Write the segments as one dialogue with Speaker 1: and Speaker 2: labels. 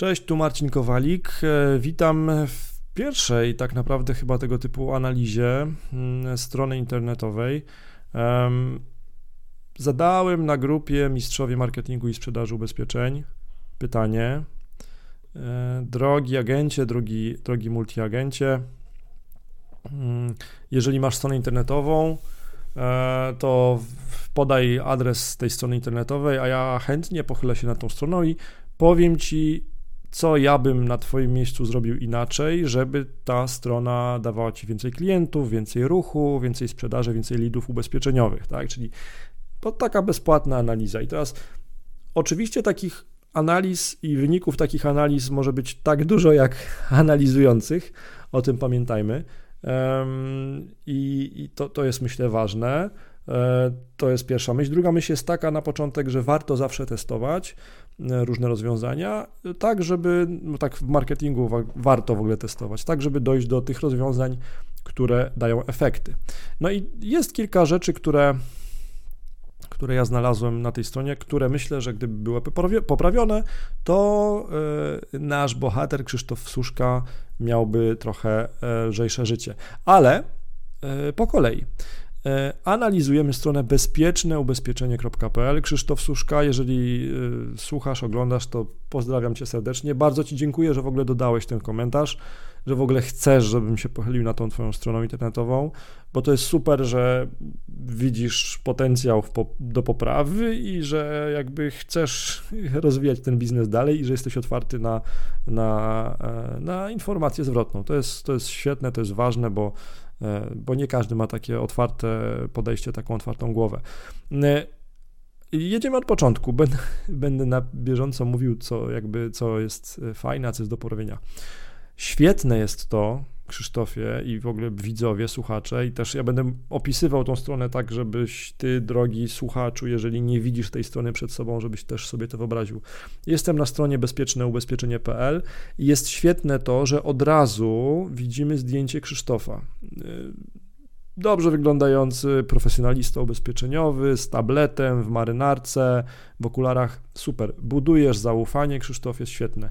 Speaker 1: Cześć, tu Marcin Kowalik. E, witam w pierwszej, tak naprawdę chyba tego typu analizie mm, strony internetowej. Zadałem na grupie Mistrzowie Marketingu i Sprzedaży Ubezpieczeń pytanie. E, drogi agencie, drogi, drogi multiagencie, mm, jeżeli masz stronę internetową, e, to podaj adres tej strony internetowej, a ja chętnie pochylę się nad tą stroną i powiem Ci, co ja bym na Twoim miejscu zrobił inaczej, żeby ta strona dawała Ci więcej klientów, więcej ruchu, więcej sprzedaży, więcej lidów ubezpieczeniowych, tak? Czyli to taka bezpłatna analiza. I teraz oczywiście takich analiz i wyników takich analiz może być tak dużo jak analizujących, o tym pamiętajmy. I, to, to jest myślę ważne. E, to jest pierwsza myśl. Druga myśl jest taka na początek, że warto zawsze testować e, różne rozwiązania, tak żeby, no tak w marketingu warto w ogóle testować, tak żeby dojść do tych rozwiązań, które dają efekty. No i jest kilka rzeczy, które które ja znalazłem na tej stronie, które myślę, że gdyby były poprawione, to e, nasz bohater Krzysztof Suszka miałby trochę lżejsze życie. Ale po kolei. E, analizujemy stronę bezpieczneubezpieczenie.pl. Krzysztof Suszka, jeżeli e, słuchasz, oglądasz, to pozdrawiam Cię serdecznie. Bardzo Ci dziękuję, że w ogóle dodałeś ten komentarz, że w ogóle chcesz, żebym się pochylił na tą Twoją stroną internetową, bo to jest super, że widzisz potencjał do poprawy i że jakby chcesz rozwijać ten biznes dalej i że jesteś otwarty na, na, e, na informację zwrotną. To jest, to jest świetne, to jest ważne, bo bo nie każdy ma takie otwarte podejście, taką otwartą głowę. E, jedziemy od początku. Będę, będę na bieżąco mówił, co jakby co jest fajne, a co jest do porobienia. Świetne jest to, Krzysztofie i w ogóle widzowie, słuchacze i też ja będę opisywał tą stronę tak, żebyś ty, drogi słuchaczu, jeżeli nie widzisz tej strony przed sobą, żebyś też sobie to wyobraził. Jestem na stronie bezpieczneubezpieczenie.pl i jest świetne to, że od razu widzimy zdjęcie Krzysztofa dobrze wyglądający profesjonalista ubezpieczeniowy z tabletem w marynarce, w okularach. Super. Budujesz zaufanie, Krzysztof, jest świetne.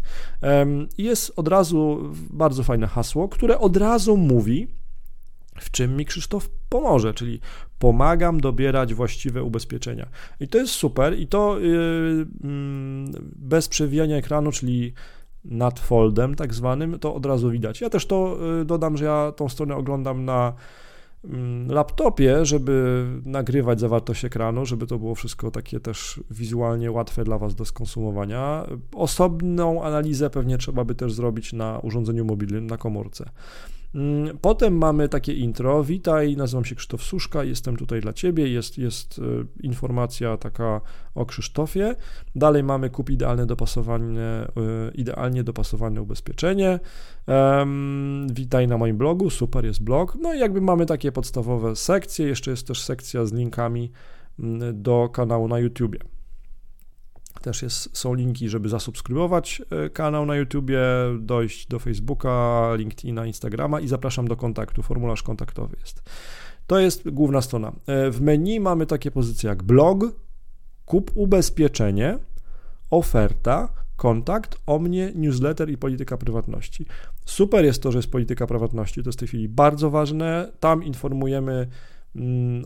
Speaker 1: Jest od razu bardzo fajne hasło, które od razu mówi, w czym mi Krzysztof pomoże, czyli pomagam dobierać właściwe ubezpieczenia. I to jest super i to yy, bez przewijania ekranu, czyli nad foldem tak zwanym, to od razu widać. Ja też to yy, dodam, że ja tą stronę oglądam na Mm, laptopie, żeby nagrywać zawartość ekranu, żeby to było wszystko takie też wizualnie łatwe dla Was do skonsumowania. Osobną analizę pewnie trzeba by też zrobić na urządzeniu mobilnym, na komórce. Mm, potem mamy takie intro. Witaj, nazywam się Krzysztof Suszka, jestem tutaj dla Ciebie. Jest, jest e, informacja taka o Krzysztofie. Dalej mamy kup idealne dopasowane, e, idealnie dopasowane ubezpieczenie. Um, witaj na moim blogu, super jest blog. No i jakby mamy takie podstawowe sekcje. Jeszcze jest też sekcja z linkami mm, do kanału na YouTubie. Też jest, są linki, żeby zasubskrybować e, kanał na YouTubie, dojść do Facebooka, LinkedIna, Instagrama i zapraszam do kontaktu. Formularz kontaktowy jest. To jest główna strona. E, w menu mamy takie pozycje jak blog, kup ubezpieczenie, oferta, kontakt, o mnie, newsletter i polityka prywatności. Super jest to, że jest polityka prywatności, to jest w tej chwili bardzo ważne. Tam informujemy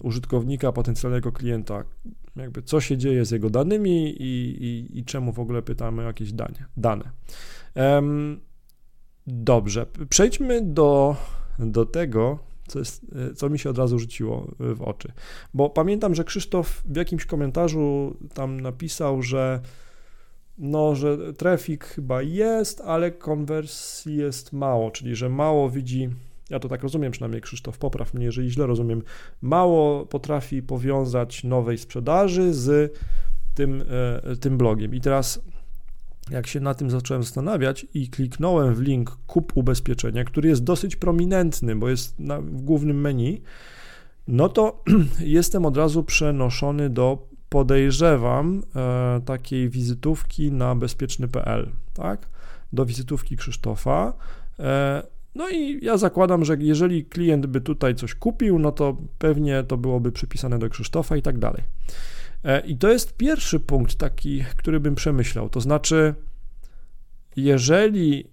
Speaker 1: użytkownika, potencjalnego klienta, jakby co się dzieje z jego danymi i, i, i czemu w ogóle pytamy o jakieś danie, dane. Dobrze, przejdźmy do, do tego, co, jest, co mi się od razu rzuciło w oczy. Bo pamiętam, że Krzysztof w jakimś komentarzu tam napisał, że no, że trafik chyba jest, ale konwersji jest mało, czyli że mało widzi ja to tak rozumiem, przynajmniej Krzysztof, popraw mnie, jeżeli źle rozumiem, mało potrafi powiązać nowej sprzedaży z tym, e, tym blogiem. I teraz, jak się na tym zacząłem zastanawiać i kliknąłem w link kup ubezpieczenia, który jest dosyć prominentny, bo jest na, w głównym menu, no to jestem od razu przenoszony do podejrzewam e, takiej wizytówki na bezpieczny.pl, tak? Do wizytówki Krzysztofa. E, no i ja zakładam, że jeżeli klient by tutaj coś kupił, no to pewnie to byłoby przypisane do Krzysztofa i tak dalej. E, I to jest pierwszy punkt taki, który bym przemyślał, to znaczy jeżeli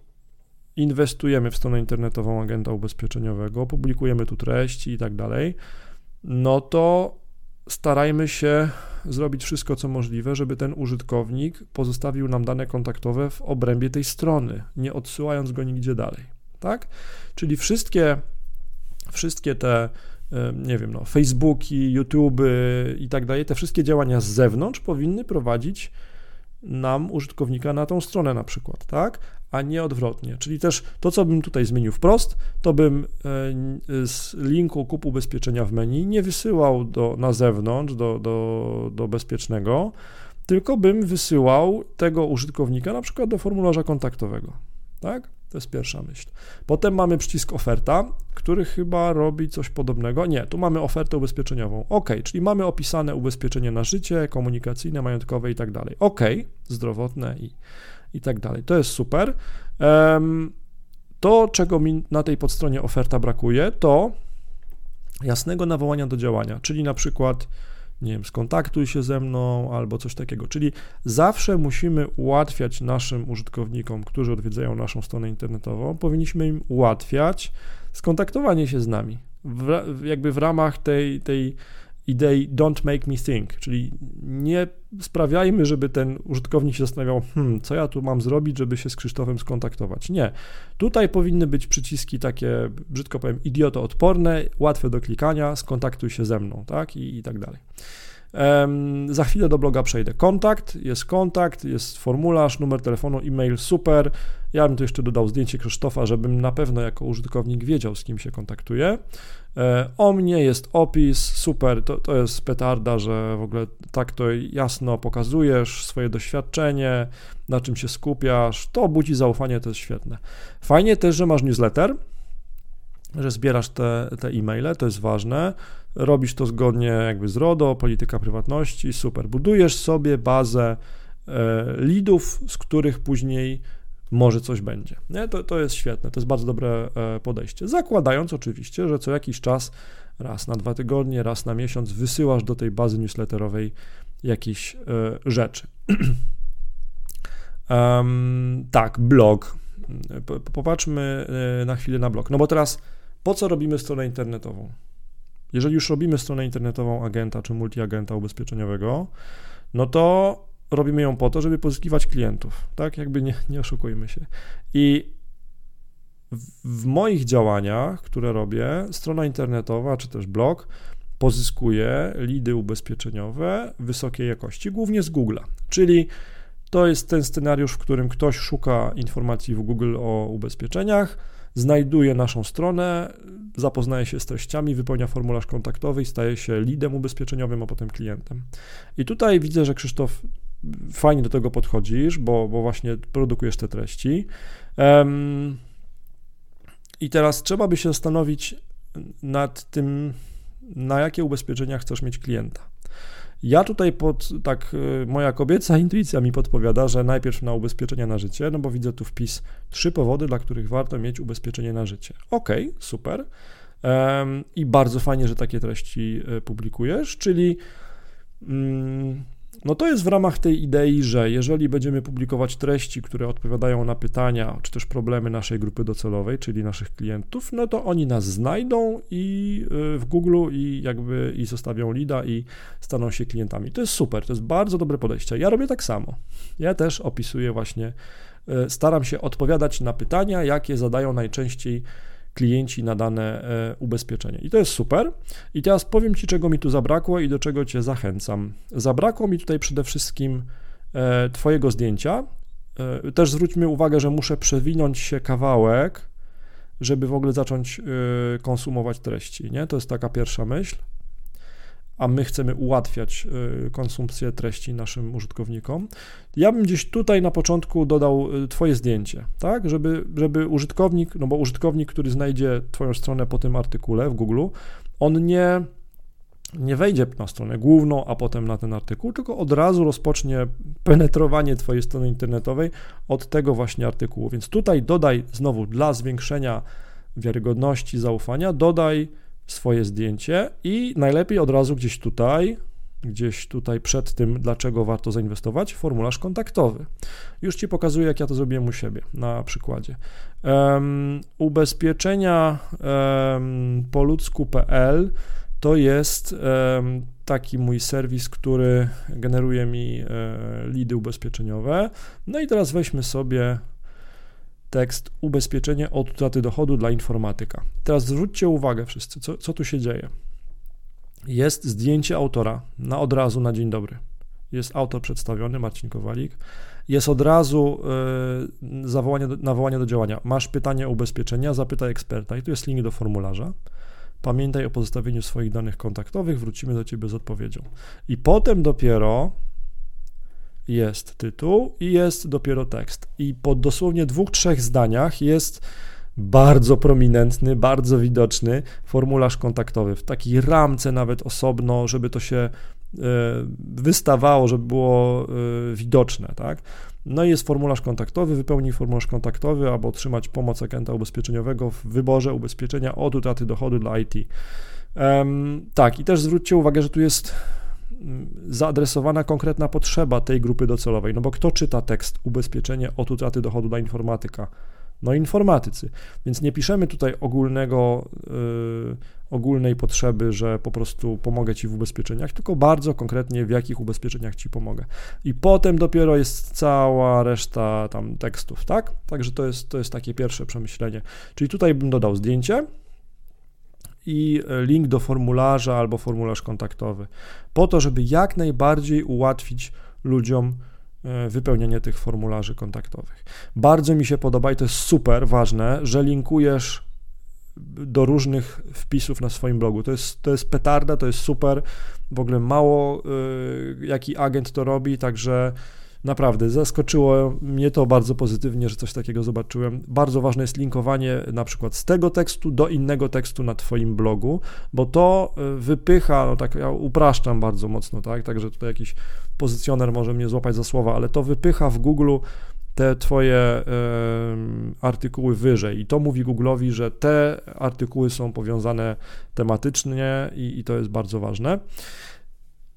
Speaker 1: inwestujemy w stronę internetową agenta ubezpieczeniowego, publikujemy tu treści i tak dalej, no to starajmy się zrobić wszystko, co możliwe, żeby ten użytkownik pozostawił nam dane kontaktowe w obrębie tej strony, nie odsyłając go nigdzie dalej, tak? Czyli wszystkie, wszystkie te, nie wiem, no, Facebooki, YouTube i tak dalej, te wszystkie działania z zewnątrz powinny prowadzić nam użytkownika na tą stronę na przykład, tak? A nie odwrotnie. Czyli też to, co bym tutaj zmienił wprost, to bym e, z linku kup ubezpieczenia w menu nie wysyłał do, na zewnątrz, do, do, do bezpiecznego, tylko bym wysyłał tego użytkownika na przykład do formularza kontaktowego, tak? To jest pierwsza myśl. Potem mamy przycisk oferta, który chyba robi coś podobnego. Nie, tu mamy ofertę ubezpieczeniową. OK, czyli mamy opisane ubezpieczenie na życie, komunikacyjne, majątkowe i tak dalej. OK, zdrowotne i, i tak dalej. To jest super. To, czego mi na tej podstronie oferta brakuje, to jasnego nawołania do działania, czyli na przykład nie wiem, skontaktuj się ze mną albo coś takiego. Czyli zawsze musimy ułatwiać naszym użytkownikom, którzy odwiedzają naszą stronę internetową, powinniśmy im ułatwiać skontaktowanie się z nami. W, jakby w ramach tej, tej idei don't make me think, czyli nie sprawiajmy, żeby ten użytkownik się zastanawiał, hmm, co ja tu mam zrobić, żeby się z Krzysztofem skontaktować. Nie. Tutaj powinny być przyciski takie, brzydko powiem, idiotoodporne, łatwe do klikania, skontaktuj się ze mną, tak, i, i tak dalej. Um, za chwilę do bloga przejdę. Kontakt, jest kontakt, jest formularz, numer telefonu, e-mail, super. Ja bym tu jeszcze dodał zdjęcie Krzysztofa, żebym na pewno jako użytkownik wiedział, z kim się kontaktuje. E, o mnie jest opis, super, to, to jest petarda, że w ogóle tak to jasno pokazujesz swoje doświadczenie, na czym się skupiasz, to budzi zaufanie, to jest świetne. Fajnie też, że masz newsletter, że zbierasz te, te e-maile, to jest ważne, robisz to zgodnie jakby z RODO, polityka prywatności, super. Budujesz sobie bazę e, leadów, z których później może coś będzie. Nie? To, to jest świetne, to jest bardzo dobre e, podejście. Zakładając oczywiście, że co jakiś czas, raz na dwa tygodnie, raz na miesiąc wysyłasz do tej bazy newsletterowej jakieś e, rzeczy. um, tak, blog. Popatrzmy na chwilę na blog. No bo teraz po co robimy stronę internetową? Jeżeli już robimy stronę internetową agenta czy multiagenta ubezpieczeniowego, no to robimy ją po to, żeby pozyskiwać klientów, tak? Jakby nie, nie oszukujmy się. I w, w moich działaniach, które robię, strona internetowa czy też blog pozyskuje lidy ubezpieczeniowe wysokiej jakości, głównie z Google'a. Czyli to jest ten scenariusz, w którym ktoś szuka informacji w Google o ubezpieczeniach, znajduje naszą stronę, zapoznaje się z treściami, wypełnia formularz kontaktowy i staje się lidem ubezpieczeniowym, a potem klientem. I tutaj widzę, że Krzysztof fajnie do tego podchodzisz, bo, bo właśnie produkujesz te treści. I teraz trzeba by się zastanowić nad tym, na jakie ubezpieczenia chcesz mieć klienta. Ja tutaj pod, tak, y, moja kobieca intuicja mi podpowiada, że najpierw na ubezpieczenia na życie, no bo widzę tu wpis trzy powody, dla których warto mieć ubezpieczenie na życie. Ok, super. Um, I bardzo fajnie, że takie treści y, publikujesz, czyli um, no to jest w ramach tej idei, że jeżeli będziemy publikować treści, które odpowiadają na pytania czy też problemy naszej grupy docelowej, czyli naszych klientów, no to oni nas znajdą i y, w Google i jakby i zostawią lida i staną się klientami. To jest super, to jest bardzo dobre podejście. Ja robię tak samo. Ja też opisuję właśnie, y, staram się odpowiadać na pytania, jakie zadają najczęściej klienci na dane e, ubezpieczenie. I to jest super. I teraz powiem Ci, czego mi tu zabrakło i do czego Cię zachęcam. Zabrakło mi tutaj przede wszystkim e, Twojego zdjęcia. E, też zwróćmy uwagę, że muszę przewinąć się kawałek, żeby w ogóle zacząć konsumować treści. Nie? To jest taka pierwsza myśl a my chcemy ułatwiać y, konsumpcję treści naszym użytkownikom. Ja bym gdzieś tutaj na początku dodał y, Twoje zdjęcie, tak, żeby, żeby użytkownik, no bo użytkownik, który znajdzie Twoją stronę po tym artykule w Google, on nie, nie wejdzie na stronę główną, a potem na ten artykuł, tylko od razu rozpocznie penetrowanie Twojej strony internetowej od tego właśnie artykułu. Więc tutaj dodaj znowu dla zwiększenia wiarygodności, zaufania, dodaj swoje zdjęcie i najlepiej od razu gdzieś tutaj, gdzieś tutaj przed tym, dlaczego warto zainwestować, formularz kontaktowy. Już Ci pokazuję, jak ja to zrobiłem u siebie na przykładzie. Um, ubezpieczenia um, to jest um, taki mój serwis, który generuje mi e, lidy ubezpieczeniowe. No i teraz weźmy sobie tekst ubezpieczenie od utraty dochodu dla informatyka. Teraz zwróćcie uwagę wszyscy, co, co tu się dzieje. Jest zdjęcie autora na od razu na dzień dobry. Jest autor przedstawiony, Marcin Kowalik. Jest od razu y, zawołanie do, nawołanie do działania. Masz pytanie o ubezpieczenia, zapytaj eksperta i tu jest link do formularza. Pamiętaj o pozostawieniu swoich danych kontaktowych, wrócimy do Ciebie z odpowiedzią. I potem dopiero jest tytuł i jest dopiero tekst. I po dosłownie dwóch, trzech zdaniach jest bardzo prominentny, bardzo widoczny formularz kontaktowy. W takiej ramce nawet osobno, żeby to się e, wystawało, żeby było e, widoczne, tak? No i jest formularz kontaktowy, wypełnij formularz kontaktowy albo otrzymać pomoc agenta ubezpieczeniowego w wyborze ubezpieczenia od utraty dochodu dla IT. Um, tak, i też zwróćcie uwagę, że tu jest zaadresowana konkretna potrzeba tej grupy docelowej, no bo kto czyta tekst ubezpieczenie od utraty dochodu dla informatyka? No informatycy. Więc nie piszemy tutaj ogólnego, yy, ogólnej potrzeby, że po prostu pomogę Ci w ubezpieczeniach, tylko bardzo konkretnie w jakich ubezpieczeniach Ci pomogę. I potem dopiero jest cała reszta tam tekstów, tak? Także to jest, to jest takie pierwsze przemyślenie. Czyli tutaj bym dodał zdjęcie, i link do formularza albo formularz kontaktowy, po to, żeby jak najbardziej ułatwić ludziom E, wypełnienie tych formularzy kontaktowych. Bardzo mi się podoba i to jest super ważne, że linkujesz do różnych wpisów na swoim blogu. To jest, to jest petarda, to jest super. W ogóle mało y, jaki agent to robi, także Naprawdę, zaskoczyło mnie to bardzo pozytywnie, że coś takiego zobaczyłem. Bardzo ważne jest linkowanie na przykład z tego tekstu do innego tekstu na Twoim blogu, bo to e, wypycha, no tak ja upraszczam bardzo mocno, tak, także tutaj jakiś pozycjoner może mnie złapać za słowa, ale to wypycha w Google te Twoje y, artykuły wyżej. I to mówi Google'owi, że te artykuły są powiązane tematycznie i, i to jest bardzo ważne.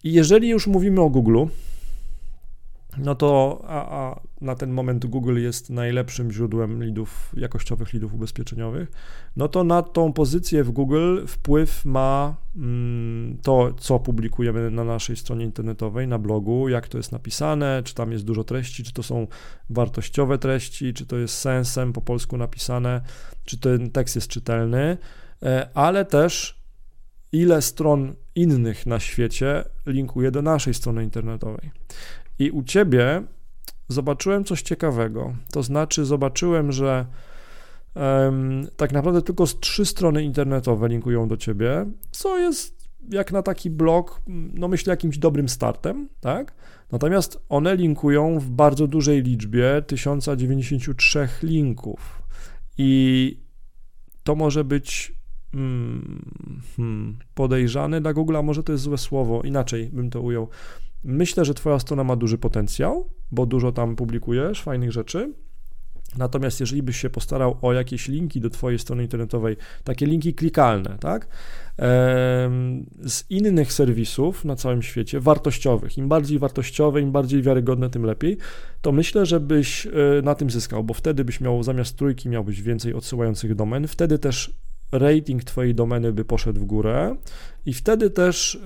Speaker 1: I jeżeli już mówimy o Google, no to a, a na ten moment Google jest najlepszym źródłem lidów, jakościowych lidów ubezpieczeniowych, no to na tą pozycję w Google wpływ ma mm, to, co publikujemy na naszej stronie internetowej, na blogu, jak to jest napisane, czy tam jest dużo treści, czy to są wartościowe treści, czy to jest sensem po polsku napisane, czy ten tekst jest czytelny, e, ale też ile stron innych na świecie linkuje do naszej strony internetowej. I u ciebie zobaczyłem coś ciekawego. To znaczy, zobaczyłem, że um, tak naprawdę tylko z trzy strony internetowe linkują do ciebie, co jest jak na taki blog, no myślę, jakimś dobrym startem, tak? Natomiast one linkują w bardzo dużej liczbie 1093 linków. I to może być hmm, hmm, podejrzane dla Google, a może to jest złe słowo, inaczej bym to ujął. Myślę, że Twoja strona ma duży potencjał, bo dużo tam publikujesz fajnych rzeczy. Natomiast jeżeli byś się postarał o jakieś linki do Twojej strony internetowej, takie linki klikalne, tak, z innych serwisów na całym świecie, wartościowych, im bardziej wartościowe, im bardziej wiarygodne, tym lepiej, to myślę, że byś e, na tym zyskał, bo wtedy byś miał zamiast trójki miałbyś więcej odsyłających domen, wtedy też rating Twojej domeny by poszedł w górę i wtedy też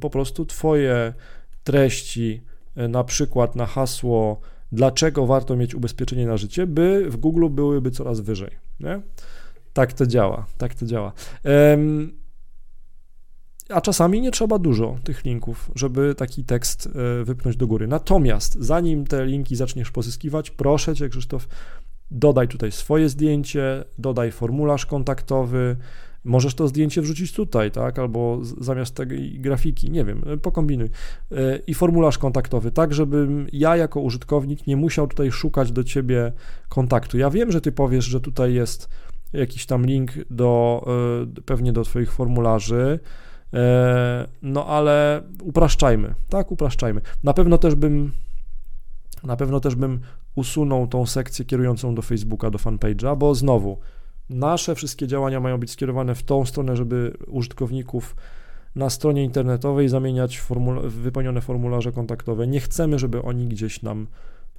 Speaker 1: po prostu Twoje treści, e, na przykład na hasło dlaczego warto mieć ubezpieczenie na życie, by w Google byłyby coraz wyżej. Nie? Tak to działa, tak to działa. A czasami nie trzeba dużo tych linków, żeby taki tekst e, wypchnąć do góry. Natomiast zanim te linki zaczniesz pozyskiwać, proszę cię, Krzysztof, dodaj tutaj swoje zdjęcie, dodaj formularz kontaktowy, Możesz to zdjęcie wrzucić tutaj, tak, albo zamiast tej grafiki, nie wiem, e, pokombinuj. E, I formularz kontaktowy, tak, żebym ja jako użytkownik nie musiał tutaj szukać do ciebie kontaktu. Ja wiem, że ty powiesz, że tutaj jest jakiś tam link do e, pewnie do twoich formularzy, no ale upraszczajmy, tak, upraszczajmy. Na pewno też bym na pewno też bym usunął tą sekcję kierującą do Facebooka, do fanpage'a, bo znowu Nasze wszystkie działania mają być skierowane w tą stronę, żeby użytkowników na stronie internetowej zamieniać formula wypełnione formularze kontaktowe. Nie chcemy, żeby oni gdzieś nam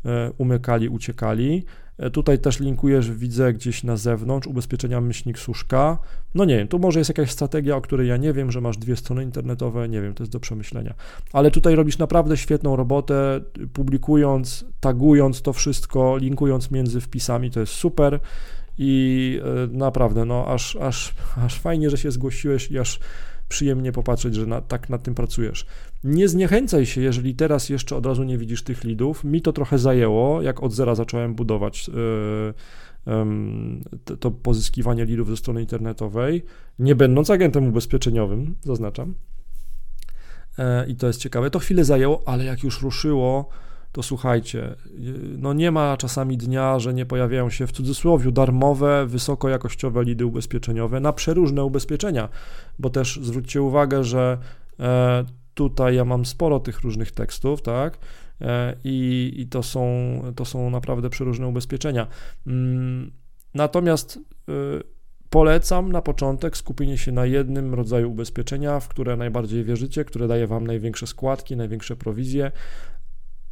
Speaker 1: e, umykali, uciekali. E, tutaj też linkujesz, widzę gdzieś na zewnątrz, ubezpieczenia myślnik suszka. No nie wiem, tu może jest jakaś strategia, o której ja nie wiem, że masz dwie strony internetowe, nie wiem, to jest do przemyślenia. Ale tutaj robisz naprawdę świetną robotę, publikując, tagując to wszystko, linkując między wpisami, to jest super i e, naprawdę, no aż, aż, aż fajnie, że się zgłosiłeś i aż przyjemnie popatrzeć, że na, tak nad tym pracujesz. Nie zniechęcaj się, jeżeli teraz jeszcze od razu nie widzisz tych lidów. Mi to trochę zajęło, jak od zera zacząłem budować yy, to pozyskiwanie lidów ze strony internetowej, nie będąc agentem ubezpieczeniowym, zaznaczam. E, I to jest ciekawe. To chwilę zajęło, ale jak już ruszyło, to słuchajcie, no nie ma czasami dnia, że nie pojawiają się w cudzysłowie darmowe, wysokojakościowe lidy ubezpieczeniowe na przeróżne ubezpieczenia, bo też zwróćcie uwagę, że e, tutaj ja mam sporo tych różnych tekstów, tak, e, i, i to, są, to są naprawdę przeróżne ubezpieczenia. Mm, natomiast e, polecam na początek skupienie się na jednym rodzaju ubezpieczenia, w które najbardziej wierzycie, które daje Wam największe składki, największe prowizje,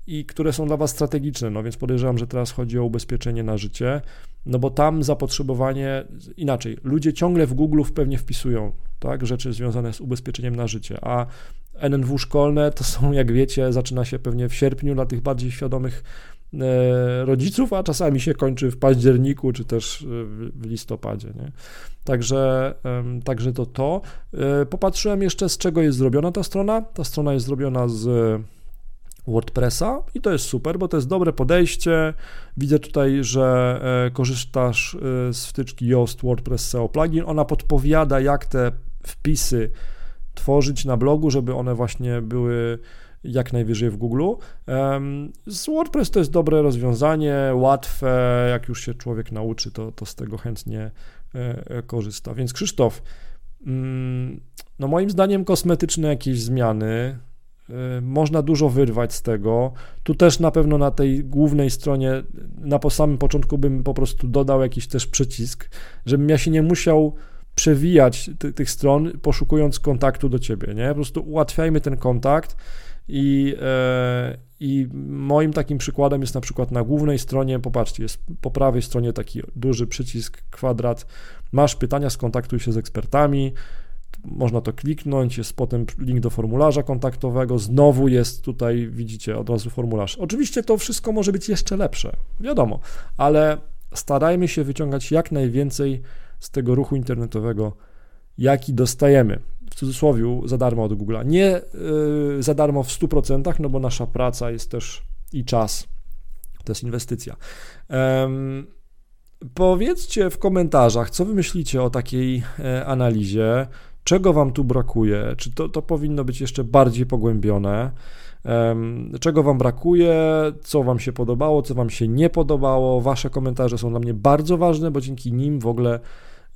Speaker 1: i które są dla Was strategiczne, no więc podejrzewam, że teraz chodzi o ubezpieczenie na życie, no bo tam zapotrzebowanie, inaczej, ludzie ciągle w Google pewnie wpisują, tak, rzeczy związane z ubezpieczeniem na życie, a NNW szkolne to są, jak wiecie, zaczyna się pewnie w sierpniu dla tych bardziej świadomych e, rodziców, a czasami się kończy w październiku, czy też e, w listopadzie, nie? Także, także to to. E, popatrzyłem jeszcze, z czego jest zrobiona ta strona. Ta strona jest zrobiona z WordPressa i to jest super, bo to jest dobre podejście. Widzę tutaj, że e, korzystasz e, z wtyczki Yoast WordPress SEO plugin. Ona podpowiada, jak te wpisy tworzyć na blogu, żeby one właśnie były jak najwyżej w Google. Z WordPress to jest dobre rozwiązanie, łatwe, jak już się człowiek nauczy, to, to z tego chętnie e, korzysta. Więc Krzysztof, mm, no moim zdaniem kosmetyczne jakieś zmiany, można dużo wyrwać z tego. Tu też na pewno na tej głównej stronie, na samym początku bym po prostu dodał jakiś też przycisk, żebym ja się nie musiał przewijać ty, tych stron, poszukując kontaktu do ciebie, nie? Po prostu ułatwiajmy ten kontakt i, e, i moim takim przykładem jest na przykład na głównej stronie, popatrzcie, jest po prawej stronie taki duży przycisk, kwadrat, masz pytania, skontaktuj się z ekspertami, można to kliknąć, jest potem link do formularza kontaktowego, znowu jest tutaj, widzicie, od razu formularz. Oczywiście to wszystko może być jeszcze lepsze, wiadomo, ale starajmy się wyciągać jak najwięcej z tego ruchu internetowego, jaki dostajemy. W cudzysłowie za darmo od Google'a. Nie yy, za darmo w 100%, no bo nasza praca jest też i czas, to jest inwestycja. Um, Powiedzcie w komentarzach, co wy myślicie o takiej e, analizie. Czego Wam tu brakuje? Czy to, to powinno być jeszcze bardziej pogłębione? Czego Wam brakuje? Co Wam się podobało? Co Wam się nie podobało? Wasze komentarze są dla mnie bardzo ważne, bo dzięki nim w ogóle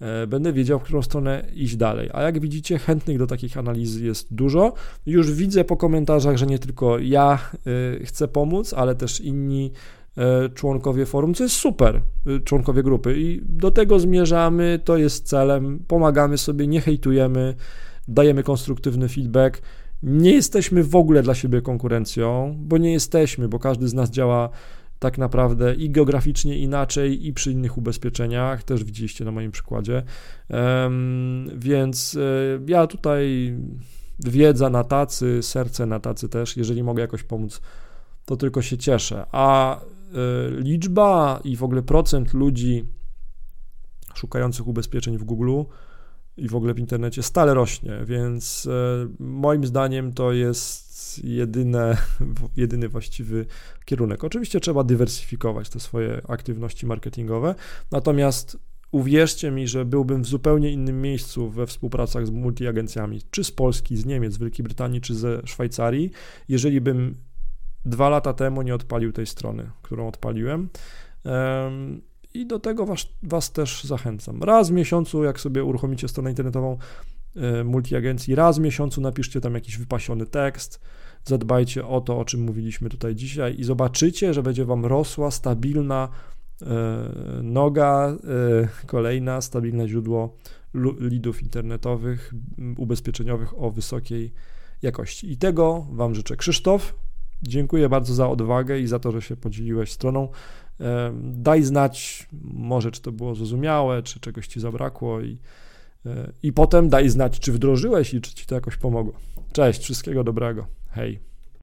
Speaker 1: e, będę wiedział, w którą stronę iść dalej. A jak widzicie, chętnych do takich analiz jest dużo. Już widzę po komentarzach, że nie tylko ja e, chcę pomóc, ale też inni członkowie forum, co jest super, e, członkowie grupy. I do tego zmierzamy, to jest celem, pomagamy sobie, nie hejtujemy, dajemy konstruktywny feedback, nie jesteśmy w ogóle dla siebie konkurencją, bo nie jesteśmy, bo każdy z nas działa tak naprawdę i geograficznie inaczej, i przy innych ubezpieczeniach, też widzieliście na moim przykładzie. Więc y, ja tutaj wiedza na tacy, serce na tacy też, jeżeli mogę jakoś pomóc, to tylko się cieszę. A E, liczba i w ogóle procent ludzi szukających ubezpieczeń w Google i w ogóle w internecie stale rośnie, więc e, moim zdaniem to jest jedyne, jedyny właściwy kierunek. Oczywiście trzeba dywersyfikować te swoje aktywności marketingowe, natomiast uwierzcie mi, że byłbym w zupełnie innym miejscu we współpracach z multiagencjami, czy z Polski, z Niemiec, z Wielkiej Brytanii, czy ze Szwajcarii, jeżeli bym dwa lata temu nie odpalił tej strony, którą odpaliłem. I do tego was, was też zachęcam. Raz w miesiącu, jak sobie uruchomicie stronę internetową e, multiagencji, raz w miesiącu napiszcie tam jakiś wypasiony tekst, zadbajcie o to, o czym mówiliśmy tutaj dzisiaj i zobaczycie, że będzie wam rosła stabilna e, noga, e, kolejna stabilne źródło lidów internetowych, ubezpieczeniowych o wysokiej jakości. I tego Wam życzę. Krzysztof, dziękuję bardzo za odwagę i za to, że się podzieliłeś stroną. Daj znać, może czy to było zrozumiałe, czy czegoś Ci zabrakło i, e, i potem daj znać, czy wdrożyłeś i czy Ci to jakoś pomogło. Cześć, wszystkiego dobrego. Hej.